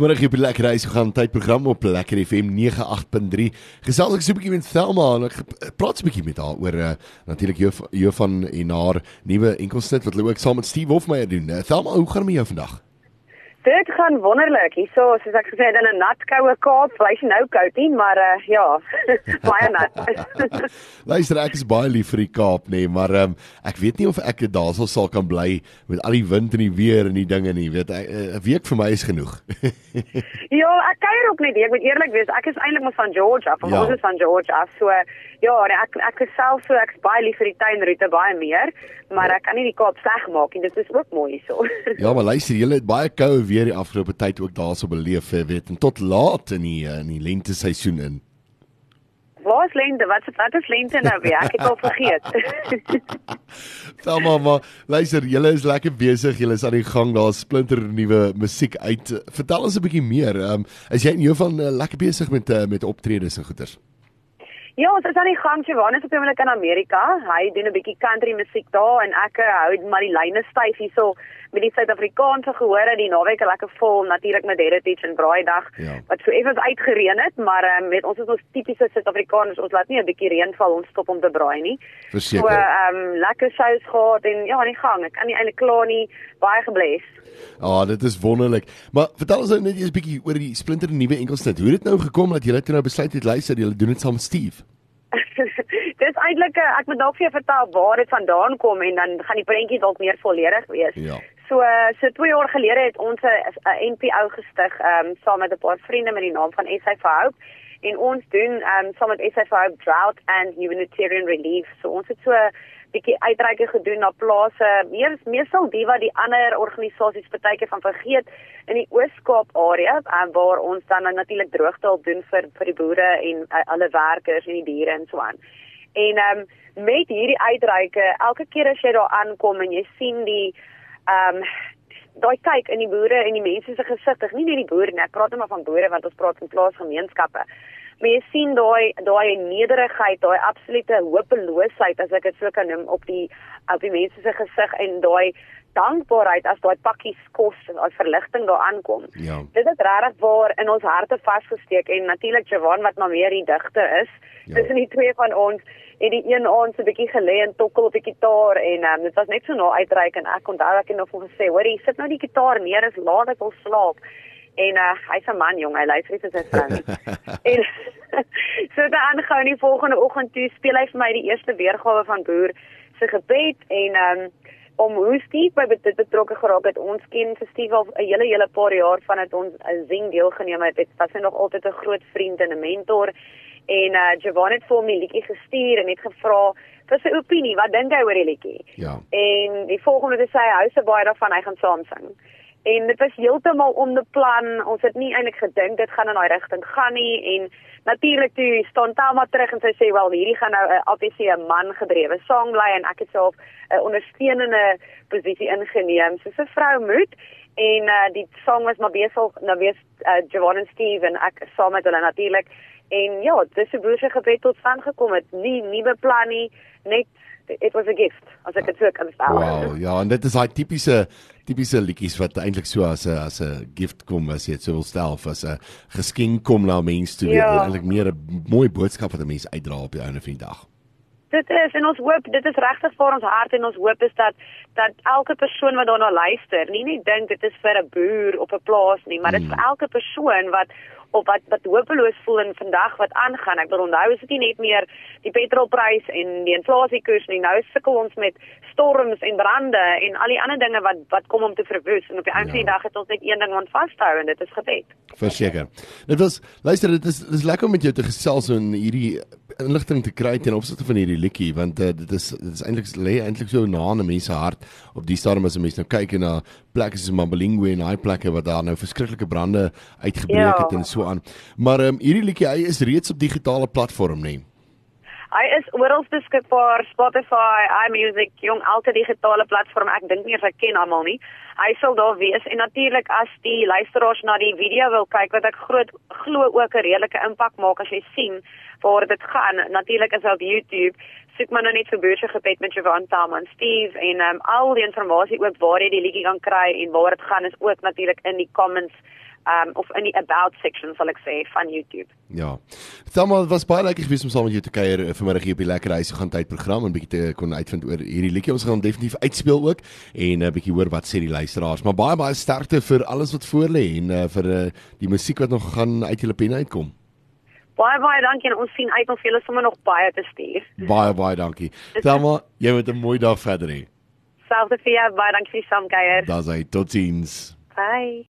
Vanmiddag op lekker reis gaan tydprogram op Lekker FM 98.3. Gesels ek so 'n bietjie met Thelma en ek praat so 'n bietjie met haar oor uh, natuurlik jou jou van en haar nuwe enkelsnit wat hulle ook saam met Steve Hofmeyer doen. Uh, Thelma, hoe gaan dit met jou vandag? Dit gaan wonderlik. Hierso, soos ek gesê het, in 'n nat koue Kaap, blyf nou koud nie, maar uh, ja, baie nat. Luister, ek is baie lief vir die Kaap, nê, nee, maar um, ek weet nie of ek daarsal sal kan bly met al die wind en die weer en die dinge nie. Weet ek, 'n week vir my is genoeg. ja, ek kuier ook net, ek moet eerlik wees, ek is eintlik maar van Georgia, van ja. ons is van Georgia, so ja, nee, ek ek is self so ek's baie lief vir die tuinroete baie meer, maar ek kan nie die Kaap sleg maak nie. Dit is ook mooi hierso. ja, maar luister, jy het baie koue weer die afgelope tyd ook daarso beleef, weet, en tot laat in die in die lente seisoen in. Waar is lente? Wat is wat is lente nou weer? Ek het al vergeet. Tel mamma, luister, julle is lekker besig. Julle is aan die gang. Daar's splinter nuwe musiek uit. Vertel ons 'n bietjie meer. Ehm um, is jy en jou van uh, lekker besig met uh, met optredes en goeters? Ja, ons is aan die gang. Johannes op oomblik in Amerika. Hy doen 'n bietjie country musiek daar en ek hou maar die lyne styf hierso met die Suid-Afrikaanse gehore die naweek lekker vol natuurlik met Heritage en Braaidag ja. wat so effens uitgereën het, maar um, met ons is ons tipiese Suid-Afrikaners, ons laat nie 'n bietjie reën val ons stop om te braai nie. Verseker. So ehm um, lekker shows gehad en ja, aan die gang. Ek kan nie eintlik kla nie. Baie gebless. Ah, oh, dit is wonderlik. Maar vertel ons nou net eers 'n bietjie oor die splinter nuwe enkelsnit. Hoe het dit nou gekom dat julle toe nou besluit het luister, julle doen dit saam met Steve? dis eintlik eh, ek moet dalk vir jou vertel waar dit vandaan kom en dan gaan die prentjie dalk meer volledig wees. Ja. So so 2 jaar gelede het ons 'n NPO gestig um saam met 'n paar vriende met die naam van SA for Hope en ons doen um saam met SA for Hope Drought and Humanitarian Relief. So ons het so 'n bietjie uitreike gedoen na plase, meer meestal die wat die ander organisasies partyke van vergeet in die Oos-Kaap area um, waar ons dan natuurlik droogtehulp doen vir vir die boere en uh, alle werkers en die diere en so aan. En um met hierdie uitreike, elke keer as jy daar aankom en jy sien die ehm um, daai kyk in die boere en die mense se gesigte, nie net die boere nie, ek praat net maar van boere want ons praat van plaasgemeenskappe. Maar jy sien daai daai nederigheid, daai absolute hopeloosheid as ek dit so kan noem op die op die mense se gesig en daai dankbaarheid as daai pakkies kos as verligting daar aankom. Ja. Dit het regtig waar in ons harte vasgesteek en natuurlik Javan wat maar meer die digter is. Ja. Tussen die twee van ons het die een aand so 'n bietjie gelê en tokkel op die gitaar en um, dit was net so na uitreik en ek onthou ek het nog vir gesê, "Hoerie, sit nou die gitaar neer, is laat ek wil slaap." En uh, hy's 'n man jong, hy luister net sy stem. en so dan gaan die volgende oggend toe speel hy vir my die eerste weergawe van Boer se gebed en um, om hoe Steve by dit betrokke geraak het. Ons ken Steve al 'n hele hele paar jaar vandat ons 'n zing deelgeneem het. Dit was hy nog altyd 'n groot vriend en 'n mentor en uh Javon het vir hom 'n liedjie gestuur en het gevra vir sy opinie, wat dink hy oor die liedjie? Ja. En die volgende te sê hy hou se baie daarvan hy gaan saam sing. En dit was heeltemal onbeplan. Ons het nie eintlik gedink dit gaan in daai rigting gaan nie en natuurlik toe staan Tama terug en sy sê wel hierdie gaan nou 'n obviously 'n man gedrewe sang bly en ek het self 'n ondersteunende posisie ingeneem soos 'n vrou moet en uh, die sang was maar besig nou weer uh, Javon en Steve en ek saam met hulle natuurlik En ja, dis 'n boerse gebed tot stand gekom het. Nie nie beplan nie, net it was a gift as ek dit sou kan stel. Wow, ja, en dit is daai tipiese tipiese liedjies wat eintlik so as 'n as 'n gift kom as jy dit sou wil stel as 'n geskenk kom na mense toe. Ja. Eintlik meer 'n mooi boodskap wat 'n mens uitdra op die einde van die dag. Dit is en ons hoop dit is regtig vir ons hart en ons hoop is dat dat elke persoon wat daarna luister, nie net dink dit is vir 'n boer op 'n plaas nie, maar dit is mm. vir elke persoon wat of wat wat hopeloos voel in vandag wat aangaan. Ek wil onthou is dit nie net meer die petrolprys en die inflasiekoers nie. Nou sukkel ons met storms en brande en al die ander dinge wat wat kom om te verwoes en op die einde van ja. die dag het ons net een ding wat vashou en dit is gebed. Verseker. Dit was luister dit is dit is lekker om met jou te gesels en hierdie inligting te kry ten opsigte van hierdie liedjie want uh, dit is dit is eintlik lê eintlik so na 'n mens se hart op die stadium as 'n mens nou kyk na plekke soos Mambalingwe en daai plekke waar daar nou verskriklike brande uitgebreek ja. het en so aan. Maar um, hierdie liedjie hy is reeds op digitale platform. Nee. Hy is oral beskikbaar, Spotify, iMusic, jong elke digitale platform. Ek dink nie ek ken almal nie. Hy sal daar wees en natuurlik as die luisteraars na die video wil kyk wat ek groot glo ook 'n redelike impak maak as jy sien waar dit gaan. Natuurlik is op YouTube. Soek maar nou net vir Boerse gebed met Jovan Tam en Steve en um, al die inligting ook waar jy die liedjie kan kry en waar dit gaan is ook natuurlik in die comments um of in die about section sal ek sê van YouTube. Ja. Thelma, was baie lekker gewees om saam met jou te kuier uh, vanmiddag hier op die Lekker Huis gaan tyd program en bietjie te kon uitvind oor hierdie liedjie. Ons gaan definitief uitspeel ook en 'n uh, bietjie hoor wat sê die luisteraars. Maar baie baie sterkte vir alles wat voor lê en uh, vir uh, die musiek wat nog gaan uit julle pen uitkom. Baie baie dankie en ons sien uit om vir julle sommer nog baie te stuur. Baie baie dankie. Thelma, jy moet 'n mooi dag verder hê. Selfde vir jou, baie dankie vir die saamkuier. Daar's hy. Totsiens. Bye.